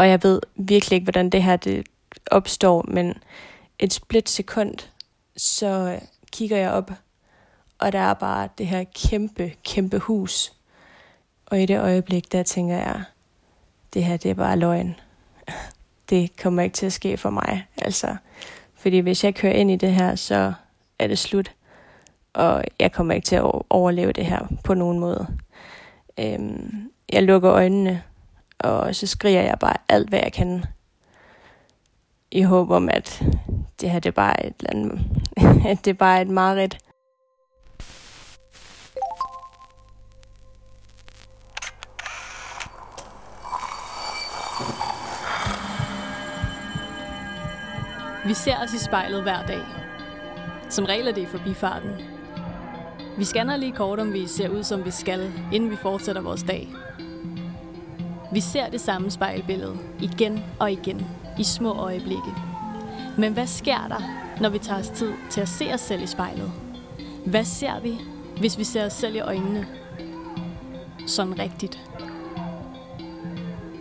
og jeg ved virkelig ikke, hvordan det her det opstår, men et split sekund, så øh, kigger jeg op, og der er bare det her kæmpe, kæmpe hus. Og i det øjeblik, der tænker jeg, det her det er bare løgn. Det kommer ikke til at ske for mig. Altså, fordi hvis jeg kører ind i det her, så er det slut. Og jeg kommer ikke til at overleve det her på nogen måde. Øhm, jeg lukker øjnene, og så skriger jeg bare alt, hvad jeg kan. I håb om, at det her det er bare et eller andet, at det er bare et mareridt. Vi ser os i spejlet hver dag. Som regel er det i forbifarten. Vi scanner lige kort, om vi ser ud, som vi skal, inden vi fortsætter vores dag. Vi ser det samme spejlbillede igen og igen i små øjeblikke. Men hvad sker der, når vi tager os tid til at se os selv i spejlet? Hvad ser vi, hvis vi ser os selv i øjnene? Sådan rigtigt.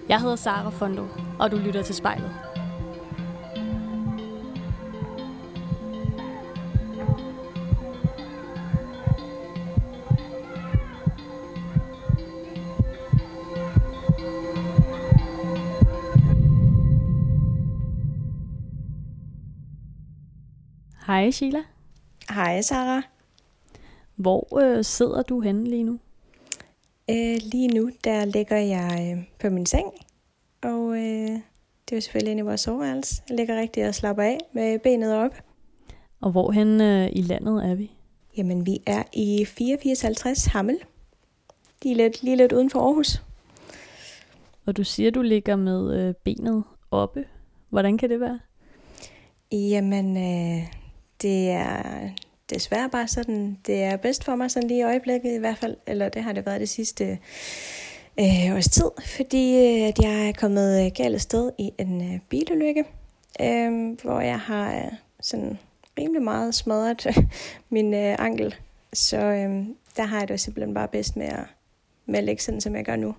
Jeg hedder Sara Fondo, og du lytter til spejlet. Hej Sheila. Hej Sara. Hvor øh, sidder du henne lige nu? Øh, lige nu, der ligger jeg øh, på min seng, og øh, det er jo selvfølgelig inde i vores soveværelse. Jeg ligger rigtig og slapper af med benet op. Og hvorhen øh, i landet er vi? Jamen, vi er i 8450 Hammel. Lige lidt, lige lidt uden for Aarhus. Og du siger, du ligger med øh, benet oppe. Hvordan kan det være? Jamen, øh, det er desværre bare sådan, det er bedst for mig sådan lige i øjeblikket i hvert fald, eller det har det været det sidste øh, års tid, fordi øh, at jeg er kommet øh, galt sted i en øh, bilulykke, øh, hvor jeg har øh, sådan rimelig meget smadret min øh, ankel, så øh, der har jeg det simpelthen bare bedst med at, med at lægge sådan, som jeg gør nu.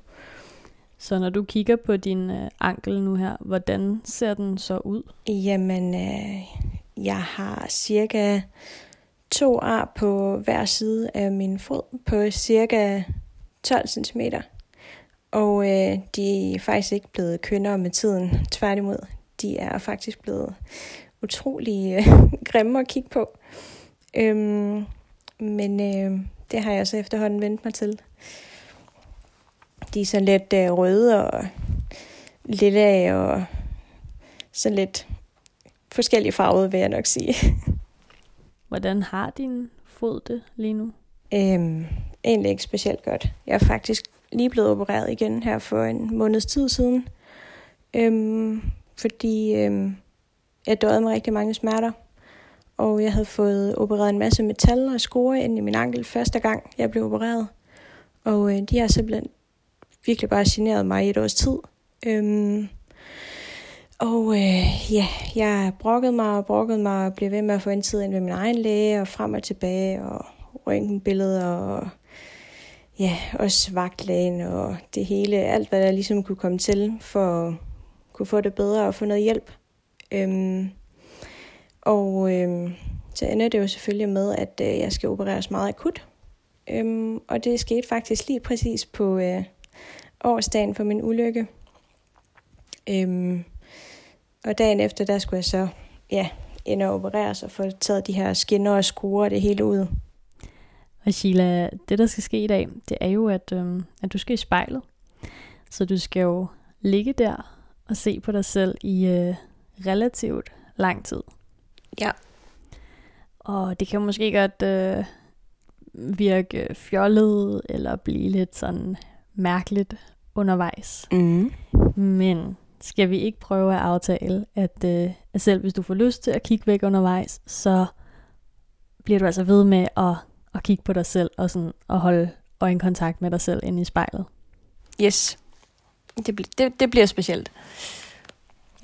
Så når du kigger på din øh, ankel nu her, hvordan ser den så ud? Jamen, øh, jeg har cirka to ar på hver side af min fod på cirka 12 cm. Og øh, de er faktisk ikke blevet kønnere med tiden. Tværtimod, de er faktisk blevet utrolig øh, grimme at kigge på. Øhm, men øh, det har jeg så efterhånden vendt mig til. De er sådan lidt øh, røde og lille og så lidt forskellige farver, vil jeg nok sige. Hvordan har din fod det lige nu? Øhm, egentlig ikke specielt godt. Jeg er faktisk lige blevet opereret igen her for en måneds tid siden. Øhm, fordi øhm, jeg døde med rigtig mange smerter. Og jeg havde fået opereret en masse metal og skore ind i min ankel første gang, jeg blev opereret. Og øh, de har simpelthen virkelig bare generet mig i et års tid. Øhm, og øh, ja, jeg brokkede mig og brokkede mig og blev ved med at få en tid ind ved min egen læge og frem og tilbage og røntgenbilleder og ja, også vagtlægen og det hele, alt hvad der ligesom kunne komme til for at kunne få det bedre og få noget hjælp. Øhm, og øhm, så ender det jo selvfølgelig med, at øh, jeg skal opereres meget akut. Øhm, og det skete faktisk lige præcis på øh, årsdagen for min ulykke. Øhm, og dagen efter, der skulle jeg så ja, ind og opereres og få taget de her skinner og skruer det hele ud. Og Sheila, det der skal ske i dag, det er jo, at, øhm, at du skal i spejlet. Så du skal jo ligge der og se på dig selv i øh, relativt lang tid. Ja. Og det kan måske godt øh, virke fjollet eller blive lidt sådan mærkeligt undervejs. Mm. Men skal vi ikke prøve at aftale, at, øh, at selv hvis du får lyst til at kigge væk undervejs, så bliver du altså ved med at, at kigge på dig selv og sådan at holde øjenkontakt med dig selv inde i spejlet. Yes. Det, det, det bliver specielt.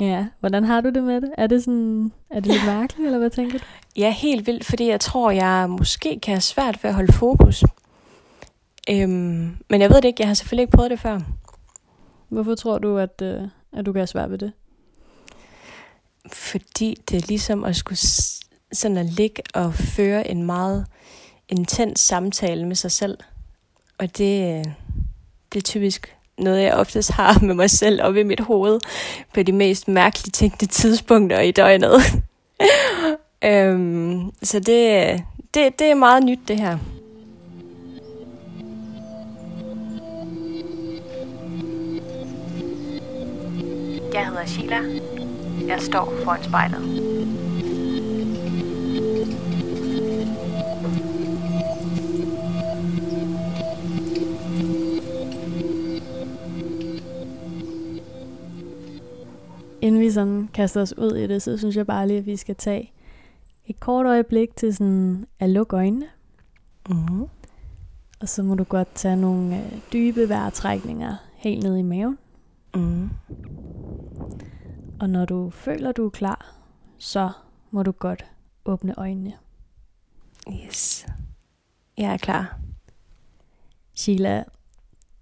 Ja, hvordan har du det med det? Er det sådan, er det lidt mærkeligt, eller hvad tænker du? Ja, helt vildt, fordi jeg tror, jeg måske kan have svært ved at holde fokus. Øhm, men jeg ved det ikke, jeg har selvfølgelig ikke prøvet det før. Hvorfor tror du, at, øh, at du kan have svært ved det? Fordi det er ligesom at skulle sådan at ligge og føre en meget intens samtale med sig selv. Og det, øh, det er typisk noget, jeg oftest har med mig selv oppe i mit hoved på de mest mærkelige tænkte tidspunkter i døgnet. øhm, så det, øh, det, det er meget nyt, det her. Jeg hedder Sheila. Jeg står foran spejlet. Inden vi sådan kaster os ud i det, så synes jeg bare lige, at vi skal tage et kort øjeblik til sådan at lukke øjnene. Mm-hmm. Og så må du godt tage nogle øh, dybe vejrtrækninger helt ned i maven. Mm. Og når du føler, du er klar, så må du godt åbne øjnene. Yes. Jeg er klar. Sheila,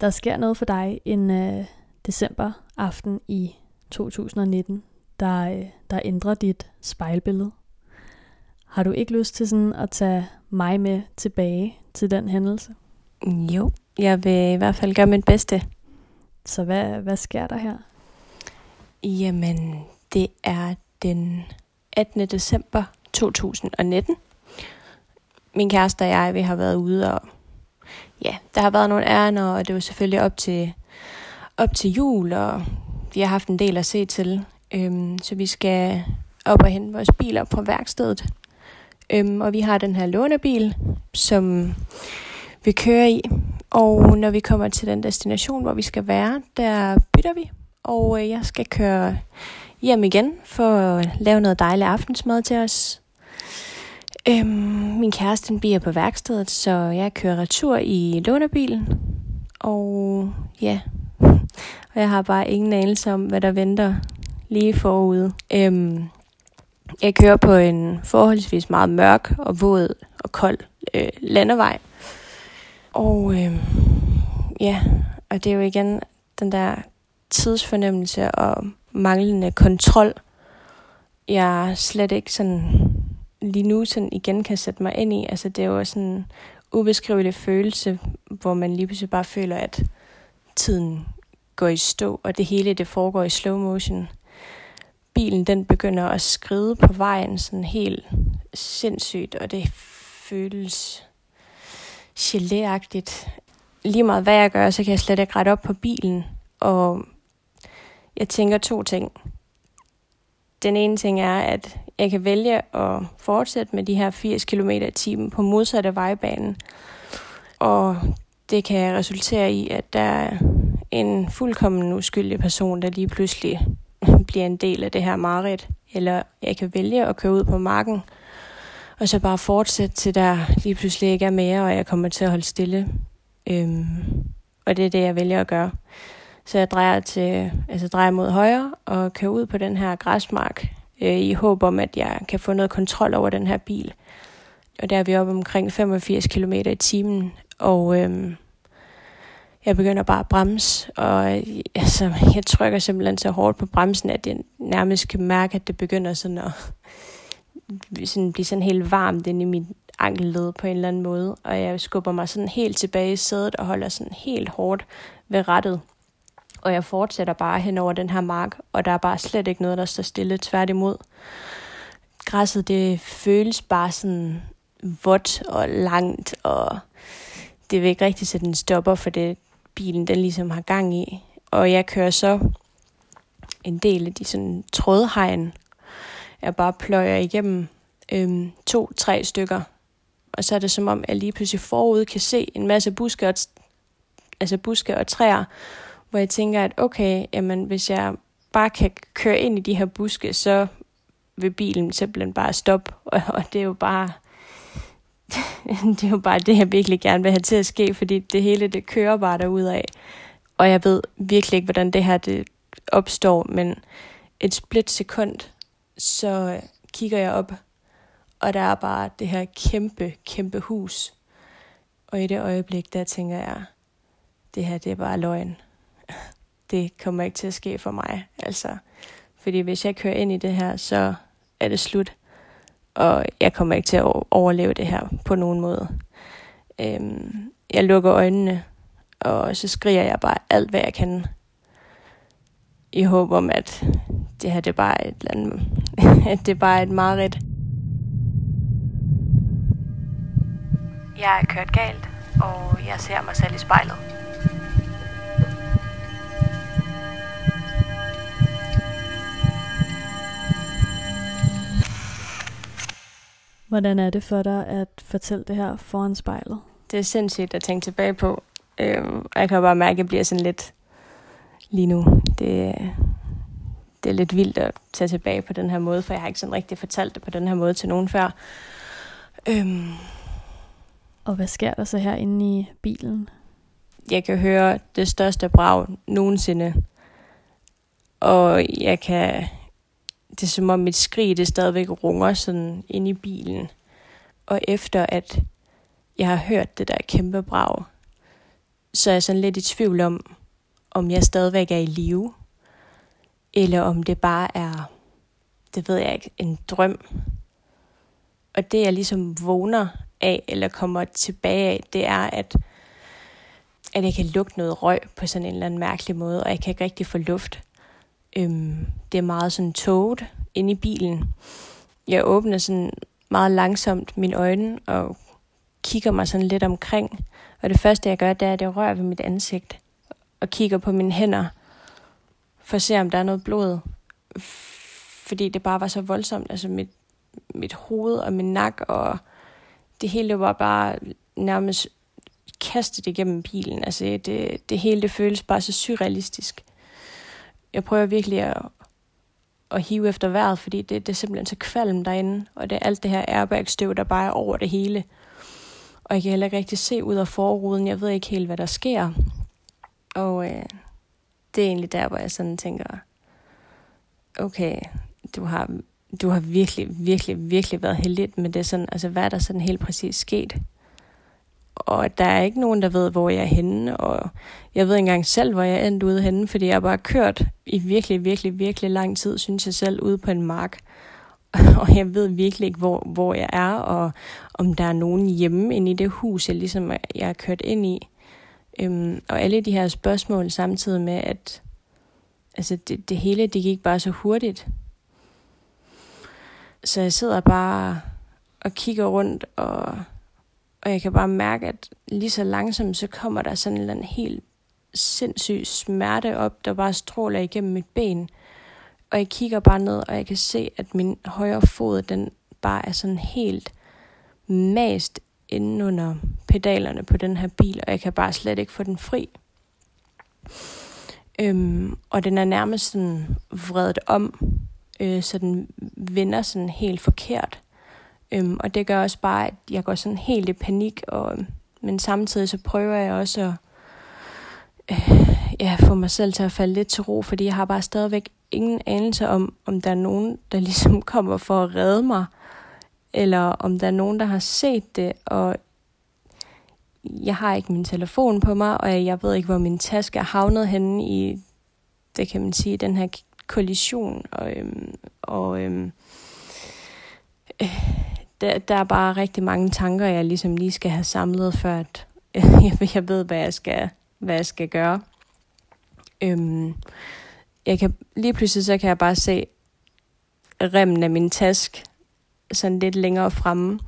der sker noget for dig en uh, december aften i 2019, der, øh, der ændrer dit spejlbillede. Har du ikke lyst til sådan at tage mig med tilbage til den hændelse? Jo, jeg vil i hvert fald gøre mit bedste. Så hvad, hvad sker der her? Jamen, det er den 18. december 2019. Min kæreste og jeg, vi har været ude og... Ja, der har været nogle ærner, og det var selvfølgelig op til, op til jul, og vi har haft en del at se til. Øhm, så vi skal op og hente vores biler på værkstedet. Øhm, og vi har den her lånebil, som vi kører i. Og når vi kommer til den destination, hvor vi skal være, der bytter vi. Og øh, jeg skal køre hjem igen for at lave noget dejlig aftensmad til os. Øhm, min kæreste bliver på værkstedet, så jeg kører retur i lånebilen. Og ja, og jeg har bare ingen anelse om, hvad der venter lige forude. Øhm, jeg kører på en forholdsvis meget mørk og våd og kold øh, landevej. Og øh, ja, og det er jo igen den der tidsfornemmelse og manglende kontrol, jeg slet ikke sådan lige nu sådan igen kan sætte mig ind i. Altså det er jo sådan en ubeskrivelig følelse, hvor man lige pludselig bare føler, at tiden går i stå, og det hele det foregår i slow motion. Bilen den begynder at skride på vejen sådan helt sindssygt, og det føles geléagtigt. Lige meget hvad jeg gør, så kan jeg slet ikke rette op på bilen, og jeg tænker to ting. Den ene ting er, at jeg kan vælge at fortsætte med de her 80 km i timen på modsatte vejbanen, og det kan resultere i, at der er en fuldkommen uskyldig person, der lige pludselig bliver en del af det her mareridt. Eller jeg kan vælge at køre ud på marken, og så bare fortsætte til der lige pludselig ikke er mere, og jeg kommer til at holde stille. Øhm, og det er det, jeg vælger at gøre. Så jeg drejer, til, altså drejer mod højre og kører ud på den her græsmark øh, i håb om, at jeg kan få noget kontrol over den her bil. Og der er vi oppe omkring 85 km i timen, og øh, jeg begynder bare at bremse, og øh, altså, jeg trykker simpelthen så hårdt på bremsen, at jeg nærmest kan mærke, at det begynder sådan at sådan blive sådan helt varmt inde i mit ankelled på en eller anden måde, og jeg skubber mig sådan helt tilbage i sædet og holder sådan helt hårdt ved rettet. Og jeg fortsætter bare hen over den her mark, og der er bare slet ikke noget, der står stille, tværtimod. Græsset, det føles bare sådan vådt og langt, og det vil ikke rigtig sætte en stopper for det, bilen den ligesom har gang i. Og jeg kører så en del af de sådan trådhegn, jeg bare pløjer igennem øhm, to-tre stykker. Og så er det som om, jeg lige pludselig forud kan se en masse buske og, altså buske og træer, hvor jeg tænker, at okay, jamen, hvis jeg bare kan køre ind i de her buske, så vil bilen simpelthen bare stoppe. Og, og det er jo bare det er jo bare det, jeg virkelig gerne vil have til at ske, fordi det hele, det kører bare af. Og jeg ved virkelig ikke, hvordan det her det opstår, men et split sekund, så øh, kigger jeg op, og der er bare det her kæmpe, kæmpe hus. Og i det øjeblik, der tænker jeg, det her, det er bare løgn det kommer ikke til at ske for mig. Altså, fordi hvis jeg kører ind i det her, så er det slut. Og jeg kommer ikke til at overleve det her på nogen måde. Øhm, jeg lukker øjnene, og så skriger jeg bare alt, hvad jeg kan. I håb om, at det her det er bare et, eller andet, at det er bare et mareridt. Jeg er kørt galt, og jeg ser mig selv i spejlet. Hvordan er det for dig at fortælle det her foran spejlet? Det er sindssygt at tænke tilbage på. Øhm, og jeg kan bare mærke, at jeg bliver sådan lidt lige nu. Det, det er lidt vildt at tage tilbage på den her måde, for jeg har ikke sådan rigtig fortalt det på den her måde til nogen før. Øhm, og hvad sker der så her inde i bilen? Jeg kan høre det største brag nogensinde. Og jeg kan... Det er som om mit skrig det stadigvæk runger sådan inde i bilen. Og efter at jeg har hørt det der kæmpe brag, så er jeg sådan lidt i tvivl om, om jeg stadigvæk er i live, eller om det bare er, det ved jeg ikke, en drøm. Og det jeg ligesom vågner af, eller kommer tilbage af, det er, at, at jeg kan lugte noget røg på sådan en eller anden mærkelig måde, og jeg kan ikke rigtig få luft. Øhm, det er meget sådan tåget inde i bilen. Jeg åbner sådan meget langsomt mine øjne og kigger mig sådan lidt omkring. Og det første, jeg gør, det er, at jeg rører ved mit ansigt og kigger på mine hænder for at se, om der er noget blod. Fordi det bare var så voldsomt. Altså mit, mit hoved og min nak og det hele var bare nærmest kastet igennem bilen. Altså det, det hele det føles bare så surrealistisk. Jeg prøver virkelig at, at hive efter vejret, fordi det, det er simpelthen så kvalm derinde, og det er alt det her airbag-støv, der bare er over det hele. Og jeg kan heller ikke rigtig se ud af forruden. Jeg ved ikke helt, hvad der sker. Og øh, det er egentlig der, hvor jeg sådan tænker, okay, du har du har virkelig, virkelig, virkelig været heldig med det sådan, altså hvad er der sådan helt præcis sket? Og der er ikke nogen, der ved, hvor jeg er henne, og jeg ved ikke engang selv, hvor jeg er endt ude henne, fordi jeg har bare kørt i virkelig, virkelig, virkelig lang tid, synes jeg selv, ude på en mark. Og jeg ved virkelig ikke, hvor, hvor jeg er, og om der er nogen hjemme inde i det hus, jeg ligesom jeg er kørt ind i. Øhm, og alle de her spørgsmål samtidig med, at altså det, det hele, det gik bare så hurtigt. Så jeg sidder bare og kigger rundt, og, og jeg kan bare mærke, at lige så langsomt, så kommer der sådan en eller anden helt sindssyg smerte op, der bare stråler igennem mit ben. Og jeg kigger bare ned, og jeg kan se, at min højre fod, den bare er sådan helt mast inden under pedalerne på den her bil, og jeg kan bare slet ikke få den fri. Øhm, og den er nærmest sådan vredet om, øh, så den vender sådan helt forkert. Øhm, og det gør også bare, at jeg går sådan helt i panik, og, øhm, men samtidig så prøver jeg også at øh, ja, få mig selv til at falde lidt til ro, fordi jeg har bare stadigvæk ingen anelse om, om der er nogen, der ligesom kommer for at redde mig, eller om der er nogen, der har set det, og jeg har ikke min telefon på mig, og jeg ved ikke, hvor min taske er havnet henne i, det kan man sige, den her kollision. Og, øhm, og øhm, øh, der, der er bare rigtig mange tanker, jeg ligesom lige skal have samlet, før at, jeg, jeg ved, hvad jeg skal, hvad jeg skal gøre. Øhm, jeg kan, lige pludselig så kan jeg bare se remmen af min task sådan lidt længere fremme.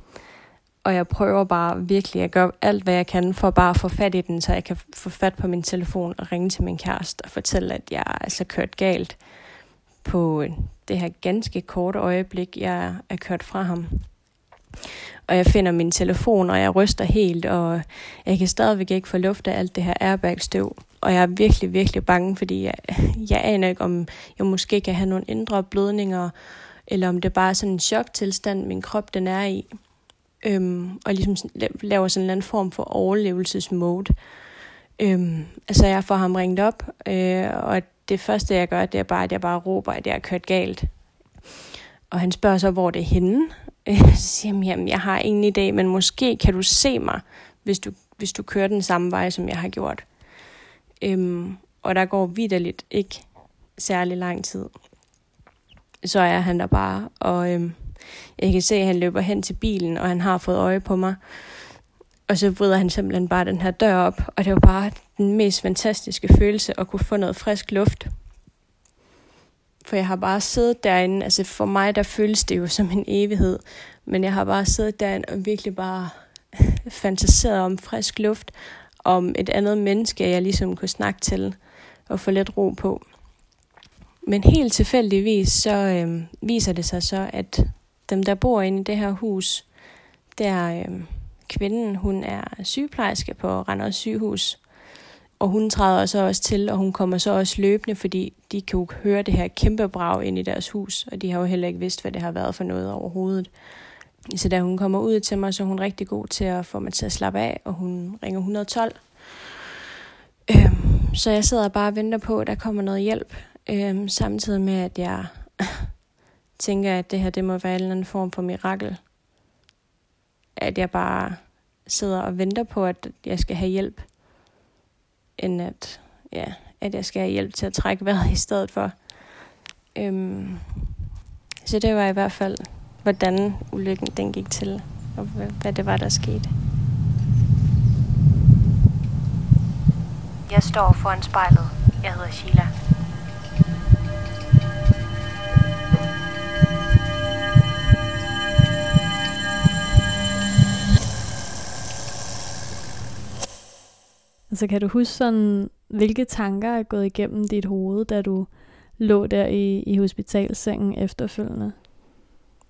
Og jeg prøver bare virkelig at gøre alt, hvad jeg kan for bare at få fat i den, så jeg kan få fat på min telefon og ringe til min kæreste og fortælle, at jeg altså er altså kørt galt på det her ganske korte øjeblik, jeg er kørt fra ham. Og jeg finder min telefon, og jeg ryster helt, og jeg kan stadigvæk ikke få luft af alt det her airbag-støv. Og jeg er virkelig, virkelig bange, fordi jeg, jeg aner ikke, om jeg måske kan have nogle indre blødninger, eller om det bare er sådan en choktilstand, min krop den er i. Øhm, og ligesom laver sådan en eller anden form for overlevelsesmode. Øhm, altså jeg får ham ringet op, øh, og det første jeg gør, det er bare, at jeg bare råber, at jeg er kørt galt. Og han spørger så, hvor det er henne. Øh, så siger jeg, jamen jeg har ingen idé, men måske kan du se mig, hvis du, hvis du kører den samme vej, som jeg har gjort. Øhm, og der går vidderligt ikke særlig lang tid. Så er han der bare, og øhm, jeg kan se, at han løber hen til bilen, og han har fået øje på mig. Og så bryder han simpelthen bare den her dør op, og det var bare den mest fantastiske følelse at kunne få noget frisk luft. For jeg har bare siddet derinde, altså for mig der føles det jo som en evighed, men jeg har bare siddet derinde og virkelig bare fantaseret om frisk luft, om et andet menneske, jeg ligesom kunne snakke til og få lidt ro på. Men helt tilfældigvis, så øh, viser det sig så, at dem, der bor inde i det her hus, der øh, kvinden, hun er sygeplejerske på Randers sygehus, og hun træder så også til, og hun kommer så også løbende, fordi de kan jo høre det her kæmpe brag ind i deres hus, og de har jo heller ikke vidst, hvad det har været for noget overhovedet. Så da hun kommer ud til mig, så er hun rigtig god til at få mig til at slappe af, og hun ringer 112. Øhm, så jeg sidder bare og venter på, at der kommer noget hjælp, øhm, samtidig med, at jeg tænker, at det her det må være en eller anden form for mirakel. At jeg bare sidder og venter på, at jeg skal have hjælp, end at, ja, at jeg skal have hjælp til at trække vejret i stedet for. Øhm, så det var i hvert fald hvordan ulykken den gik til, og hvad det var, der skete. Jeg står foran spejlet. Jeg hedder Sheila. Altså kan du huske sådan, hvilke tanker er gået igennem dit hoved, da du lå der i, i hospitalsengen efterfølgende?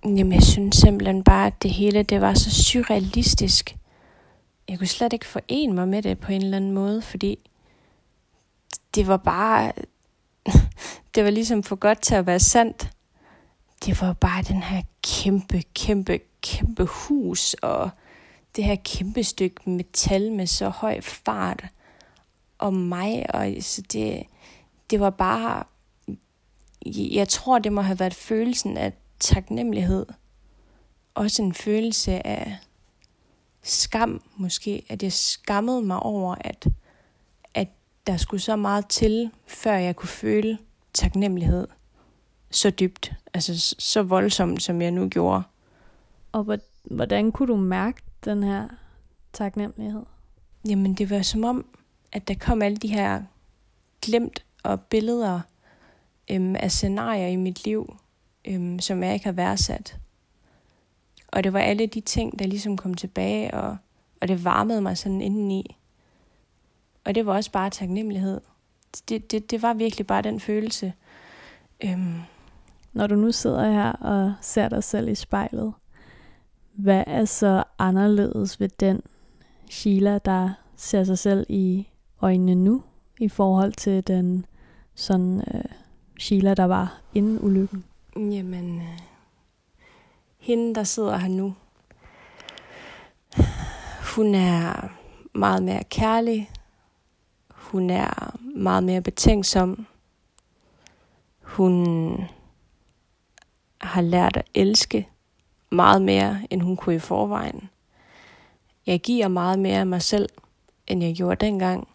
Jamen, jeg synes simpelthen bare, at det hele det var så surrealistisk. Jeg kunne slet ikke forene mig med det på en eller anden måde, fordi det var bare... det var ligesom for godt til at være sandt. Det var bare den her kæmpe, kæmpe, kæmpe hus, og det her kæmpe stykke metal med så høj fart og mig, og så det, det var bare, jeg tror, det må have været følelsen af taknemmelighed. Også en følelse af skam måske, at jeg skammede mig over, at, at der skulle så meget til, før jeg kunne føle taknemmelighed så dybt, altså så voldsomt, som jeg nu gjorde. Og hvordan kunne du mærke den her taknemmelighed? Jamen det var som om, at der kom alle de her glemt og billeder øhm, af scenarier i mit liv, øhm, som jeg ikke har værdsat. Og det var alle de ting, der ligesom kom tilbage, og, og det varmede mig sådan indeni. Og det var også bare taknemmelighed. Det, det, det var virkelig bare den følelse. Øhm. Når du nu sidder her og ser dig selv i spejlet, hvad er så anderledes ved den Sheila, der ser sig selv i øjnene nu, i forhold til den sådan øh, Sheila, der var inden ulykken? Jamen, øh, hende, der sidder her nu, hun er meget mere kærlig. Hun er meget mere betænksom. Hun har lært at elske meget mere, end hun kunne i forvejen. Jeg giver meget mere af mig selv, end jeg gjorde dengang,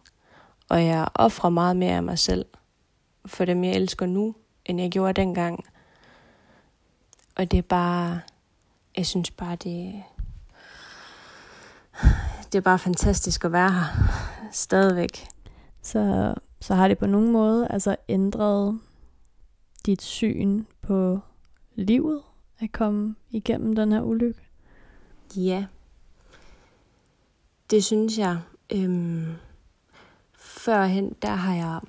og jeg offrer meget mere af mig selv for dem, jeg elsker nu, end jeg gjorde dengang. Og det er bare, jeg synes bare, det, det er bare fantastisk at være her stadigvæk. Så, så har det på nogen måde altså ændret dit syn på livet at komme igennem den her ulykke? Ja, det synes jeg. Øhm, førhen, der har jeg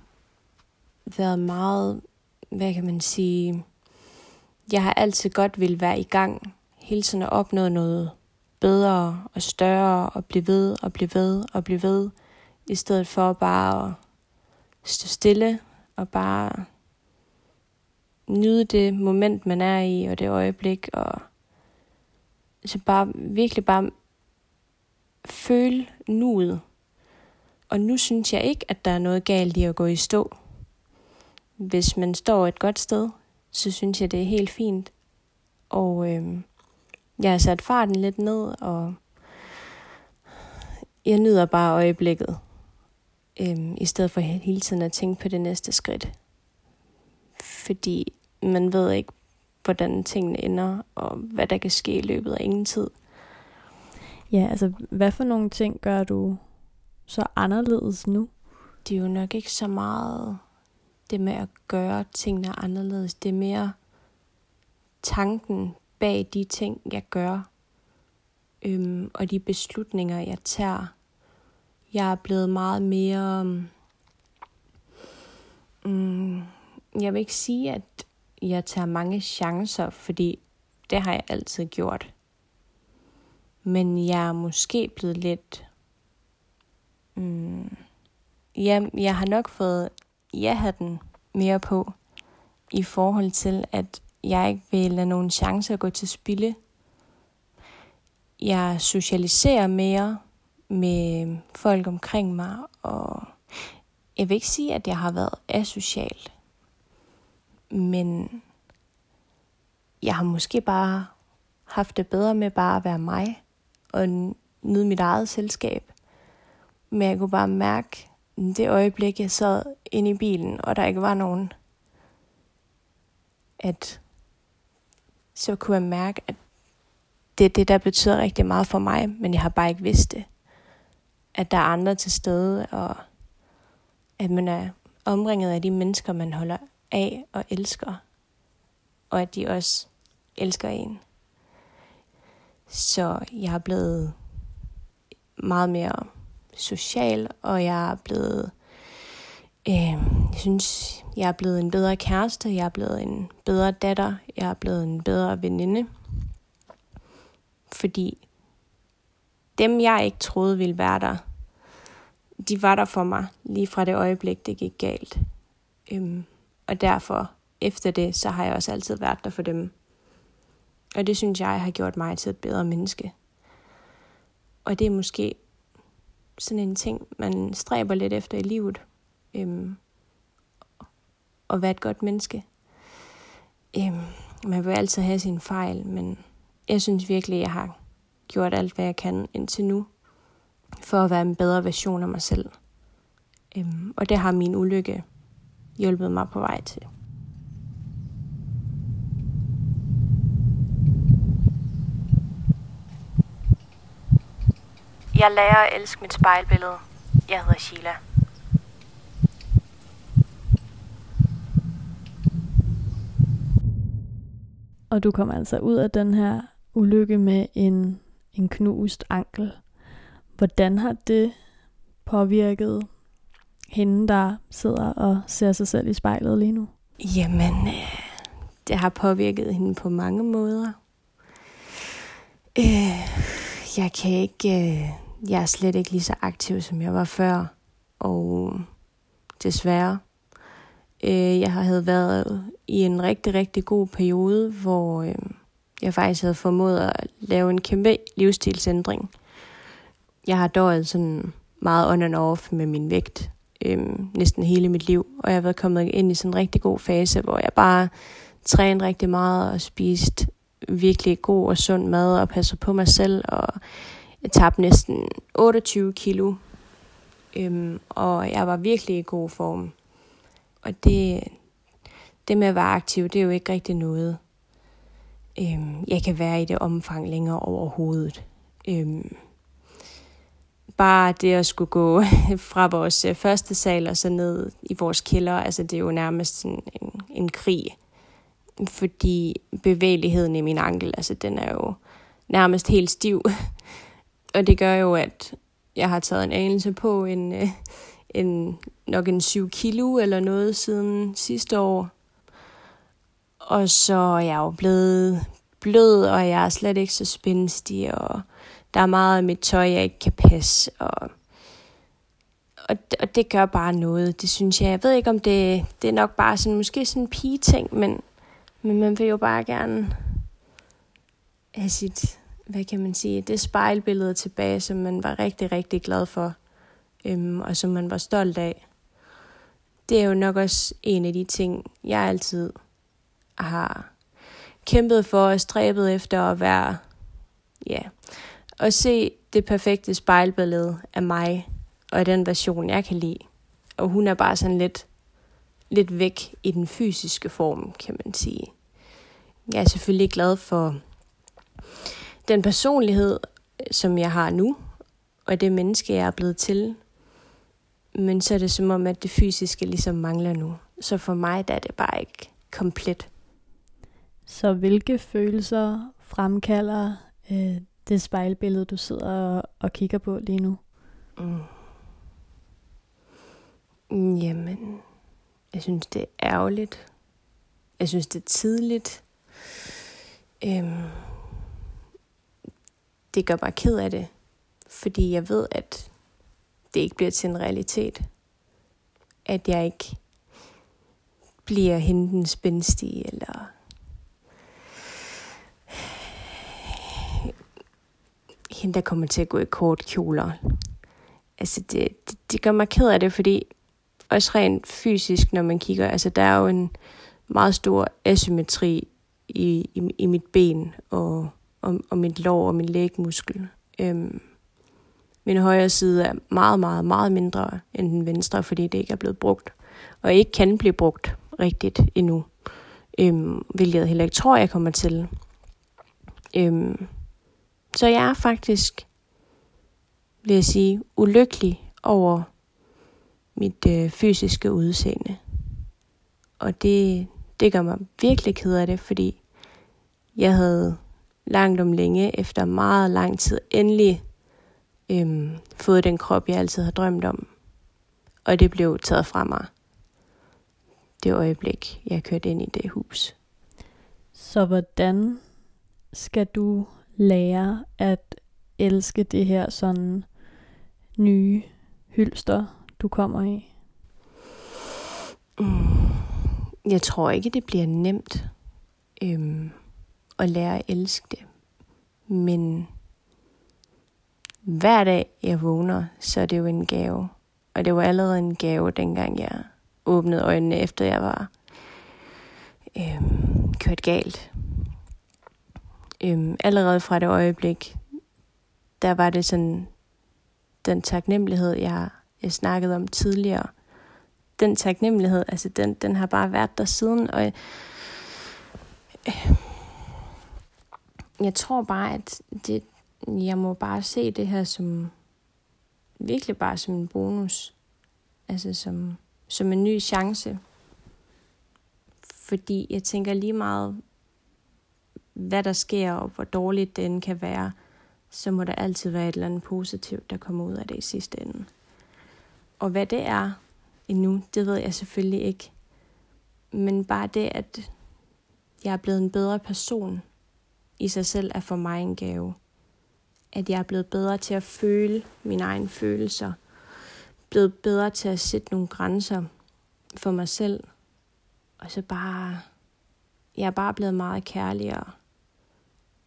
været meget, hvad kan man sige, jeg har altid godt vil være i gang, hele tiden at opnå noget bedre og større, og blive ved og blive ved og blive ved, i stedet for bare at stå stille og bare nyde det moment, man er i, og det øjeblik, og så bare virkelig bare føle nuet. Og nu synes jeg ikke, at der er noget galt i at gå i stå. Hvis man står et godt sted, så synes jeg, det er helt fint. Og øh, jeg har sat farten lidt ned, og jeg nyder bare øjeblikket. øh, i stedet for hele tiden at tænke på det næste skridt. Fordi man ved ikke, hvordan tingene ender, og hvad der kan ske i løbet af ingen tid. Ja, altså hvad for nogle ting gør du så anderledes nu? Det er jo nok ikke så meget det med at gøre tingene anderledes. Det er mere tanken bag de ting, jeg gør, øhm, og de beslutninger, jeg tager. Jeg er blevet meget mere... Um, jeg vil ikke sige, at jeg tager mange chancer, fordi det har jeg altid gjort. Men jeg er måske blevet lidt... Mm, ja, jeg har nok fået ja-hatten mere på, i forhold til, at jeg ikke vil lade nogen chancer gå til spilde. Jeg socialiserer mere med folk omkring mig, og jeg vil ikke sige, at jeg har været asocial, men jeg har måske bare haft det bedre med bare at være mig og nyde mit eget selskab. Men jeg kunne bare mærke, det øjeblik, jeg sad inde i bilen, og der ikke var nogen, at så kunne jeg mærke, at det er det, der betyder rigtig meget for mig, men jeg har bare ikke vidst det. At der er andre til stede, og at man er omringet af de mennesker, man holder af og elsker, og at de også elsker en. Så jeg er blevet meget mere social, og jeg er blevet, øh, jeg synes, jeg er blevet en bedre kæreste, jeg er blevet en bedre datter, jeg er blevet en bedre veninde. Fordi dem, jeg ikke troede ville være der, de var der for mig lige fra det øjeblik, det gik galt. Øhm, og derfor, efter det, så har jeg også altid været der for dem. Og det synes jeg har gjort mig til et bedre menneske. Og det er måske sådan en ting, man stræber lidt efter i livet. Øhm, at være et godt menneske. Øhm, man vil altid have sin fejl, men jeg synes virkelig, jeg har gjort alt, hvad jeg kan indtil nu, for at være en bedre version af mig selv. Øhm, og det har min ulykke hjulpet mig på vej til. Jeg lærer at elske mit spejlbillede. Jeg hedder Sheila. Og du kom altså ud af den her ulykke med en, en knust ankel. Hvordan har det påvirket hende, der sidder og ser sig selv i spejlet lige nu? Jamen, øh, det har påvirket hende på mange måder. Øh, jeg kan ikke... Øh, jeg er slet ikke lige så aktiv, som jeg var før. Og øh, desværre. Øh, jeg havde været i en rigtig, rigtig god periode, hvor øh, jeg faktisk havde formået at lave en kæmpe livsstilsændring. Jeg har døjet sådan meget on and off med min vægt øh, næsten hele mit liv, og jeg har været kommet ind i sådan en rigtig god fase, hvor jeg bare trænede rigtig meget og spiste virkelig god og sund mad og passer på mig selv, og jeg tabte næsten 28 kilo, øhm, og jeg var virkelig i god form. Og det, det med at være aktiv, det er jo ikke rigtig noget, øhm, jeg kan være i det omfang længere overhovedet. Øhm, bare det at skulle gå fra vores øh, første sal og så ned i vores kælder, altså det er jo nærmest sådan en, en krig. Fordi bevægeligheden i min ankel, altså den er jo nærmest helt stiv. Og det gør jo, at jeg har taget en anelse på en, øh, en, nok en 7 kilo eller noget siden sidste år. Og så er jeg jo blevet blød, og jeg er slet ikke så spændstig, og der er meget af mit tøj, jeg ikke kan passe, og, og, og det gør bare noget, det synes jeg. Jeg ved ikke, om det, det er nok bare sådan, måske sådan en pige-ting, men, men man vil jo bare gerne have sit, hvad kan man sige, det spejlbillede tilbage, som man var rigtig, rigtig glad for, øhm, og som man var stolt af. Det er jo nok også en af de ting, jeg altid har kæmpet for og stræbet efter at være, ja, at se det perfekte spejlbillede af mig, og den version, jeg kan lide. Og hun er bare sådan lidt, lidt væk i den fysiske form, kan man sige. Jeg er selvfølgelig glad for den personlighed, som jeg har nu, og det menneske, jeg er blevet til. Men så er det som om, at det fysiske ligesom mangler nu. Så for mig der er det bare ikke komplet. Så hvilke følelser fremkalder øh, det spejlbillede, du sidder og, og kigger på lige nu? Mm. Jamen, jeg synes, det er ærgerligt. Jeg synes, det er tidligt. Øhm, det gør mig ked af det, fordi jeg ved, at det ikke bliver til en realitet. At jeg ikke bliver hende spændstig, spændstige, eller hende, der kommer til at gå i kort kjoler. Altså, det, det, det gør mig ked af det, fordi også rent fysisk, når man kigger, altså der er jo en meget stor asymmetri i, i, i mit ben og, og, og mit lår og min lægmuskel. Øhm, min højre side er meget, meget, meget mindre end den venstre, fordi det ikke er blevet brugt, og ikke kan blive brugt rigtigt endnu, øhm, hvilket jeg heller ikke tror, jeg kommer til. Øhm, så jeg er faktisk, vil jeg sige, ulykkelig over mit øh, fysiske udseende. Og det, det gør mig virkelig ked af det, fordi jeg havde langt om længe, efter meget lang tid, endelig øhm, fået den krop, jeg altid har drømt om. Og det blev taget fra mig. Det øjeblik, jeg kørte ind i det hus. Så hvordan skal du lære at elske det her sådan nye hylster, du kommer i? Mm, jeg tror ikke, det bliver nemt øhm, og lære at elske det. Men hver dag jeg vågner, så er det jo en gave. Og det var allerede en gave, dengang jeg åbnede øjnene, efter jeg var øhm, kørt galt. Øhm, allerede fra det øjeblik, der var det sådan, den taknemmelighed, jeg, jeg snakkede om tidligere, den taknemmelighed, altså den, den har bare været der siden, og øh, jeg tror bare, at det, jeg må bare se det her som, virkelig bare som en bonus, altså som, som en ny chance, fordi jeg tænker lige meget, hvad der sker, og hvor dårligt den kan være, så må der altid være et eller andet positivt, der kommer ud af det i sidste ende. Og hvad det er endnu, det ved jeg selvfølgelig ikke. Men bare det, at jeg er blevet en bedre person i sig selv, er for mig en gave. At jeg er blevet bedre til at føle mine egne følelser. Blevet bedre til at sætte nogle grænser for mig selv. Og så bare, jeg er bare blevet meget kærligere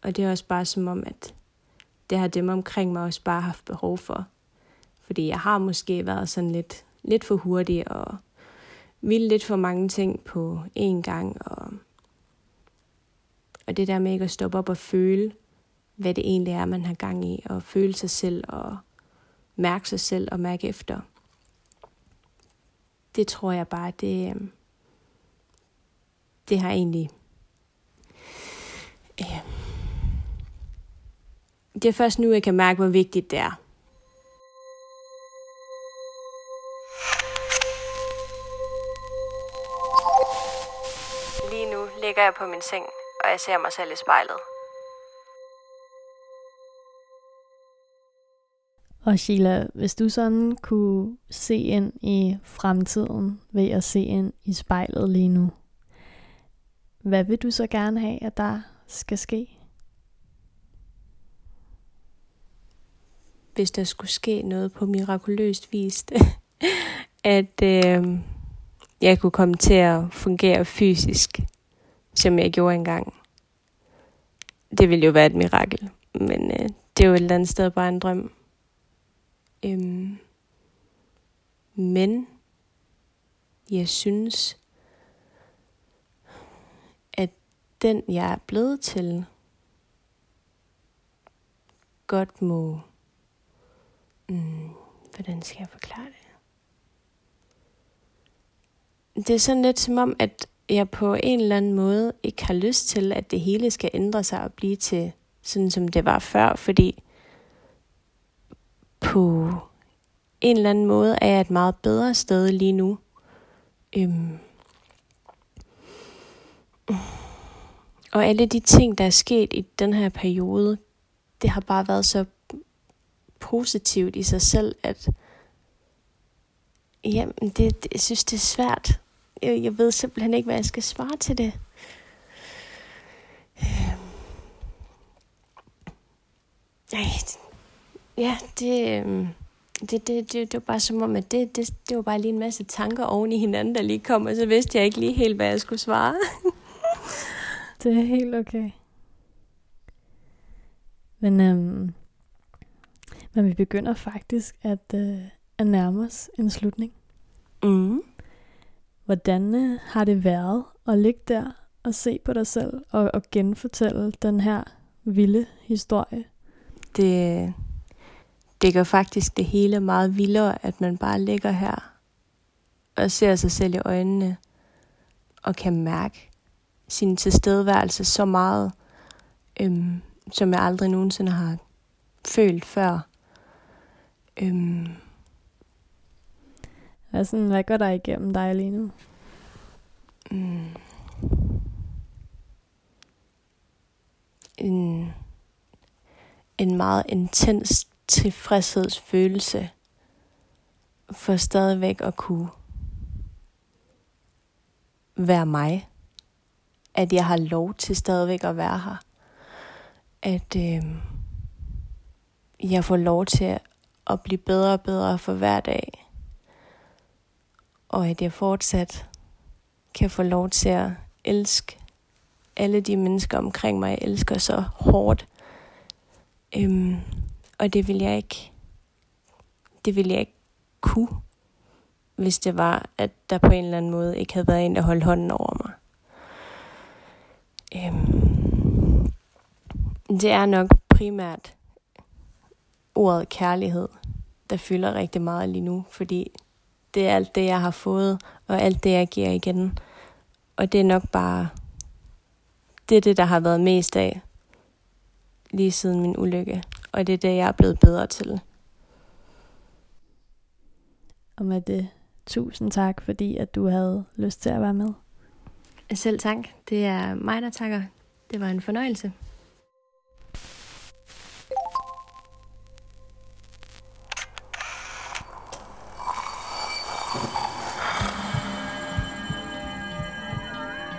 og det er også bare som om, at det har dem omkring mig også bare haft behov for. Fordi jeg har måske været sådan lidt, lidt for hurtig og ville lidt for mange ting på én gang. Og, og det der med ikke at stoppe op og føle, hvad det egentlig er, man har gang i. Og føle sig selv og mærke sig selv og mærke efter. Det tror jeg bare, det, øhm, det har egentlig... Øh, det er først nu, jeg kan mærke, hvor vigtigt det er. Lige nu ligger jeg på min seng, og jeg ser mig selv i spejlet. Og Sheila, hvis du sådan kunne se ind i fremtiden ved at se ind i spejlet lige nu, hvad vil du så gerne have, at der skal ske? hvis der skulle ske noget på mirakuløst vis, at øh, jeg kunne komme til at fungere fysisk, som jeg gjorde engang. Det ville jo være et mirakel, men øh, det er jo et eller andet sted bare en drøm. Øhm, men jeg synes, at den jeg er blevet til, godt må Mm, hvordan skal jeg forklare det? Det er sådan lidt som om, at jeg på en eller anden måde ikke har lyst til, at det hele skal ændre sig og blive til sådan, som det var før, fordi på en eller anden måde er jeg et meget bedre sted lige nu. Øhm. Og alle de ting, der er sket i den her periode, det har bare været så positivt i sig selv, at jamen, det, det, jeg synes, det er svært. Jeg, jeg ved simpelthen ikke, hvad jeg skal svare til det. Øhm. Ej, ja, det, øhm, det, det, det, det var bare som om, at det, det, det var bare lige en masse tanker oven i hinanden, der lige kom, og så vidste jeg ikke lige helt, hvad jeg skulle svare. det er helt okay. Men, øhm, men vi begynder faktisk at, øh, at nærme os en slutning. Mm. Hvordan øh, har det været at ligge der og se på dig selv og, og genfortælle den her vilde historie? Det, det gør faktisk det hele meget vildere, at man bare ligger her og ser sig selv i øjnene og kan mærke sin tilstedeværelse så meget, øhm, som jeg aldrig nogensinde har følt før. Øhm. Hvad, sådan, hvad går der igennem dig lige nu? Mm. En, en meget intens tilfredshedsfølelse for stadigvæk at kunne være mig. At jeg har lov til stadigvæk at være her. At øh, jeg får lov til at blive bedre og bedre for hver dag. Og at jeg fortsat kan få lov til at elske alle de mennesker omkring mig, jeg elsker så hårdt. Øhm, og det vil jeg ikke, det vil jeg ikke kunne, hvis det var, at der på en eller anden måde ikke havde været en, der holdt hånden over mig. Øhm, det er nok primært ordet kærlighed, der fylder rigtig meget lige nu, fordi det er alt det, jeg har fået, og alt det, jeg giver igen. Og det er nok bare, det er det, der har været mest af, lige siden min ulykke. Og det er det, jeg er blevet bedre til. Og med det, tusind tak, fordi at du havde lyst til at være med. Selv tak. Det er mig, der takker. Det var en fornøjelse.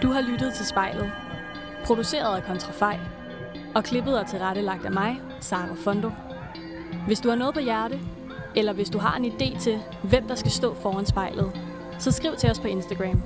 Du har lyttet til spejlet. Produceret af Kontrafej. Og klippet og tilrettelagt af mig, Sara Fondo. Hvis du har noget på hjerte, eller hvis du har en idé til, hvem der skal stå foran spejlet, så skriv til os på Instagram.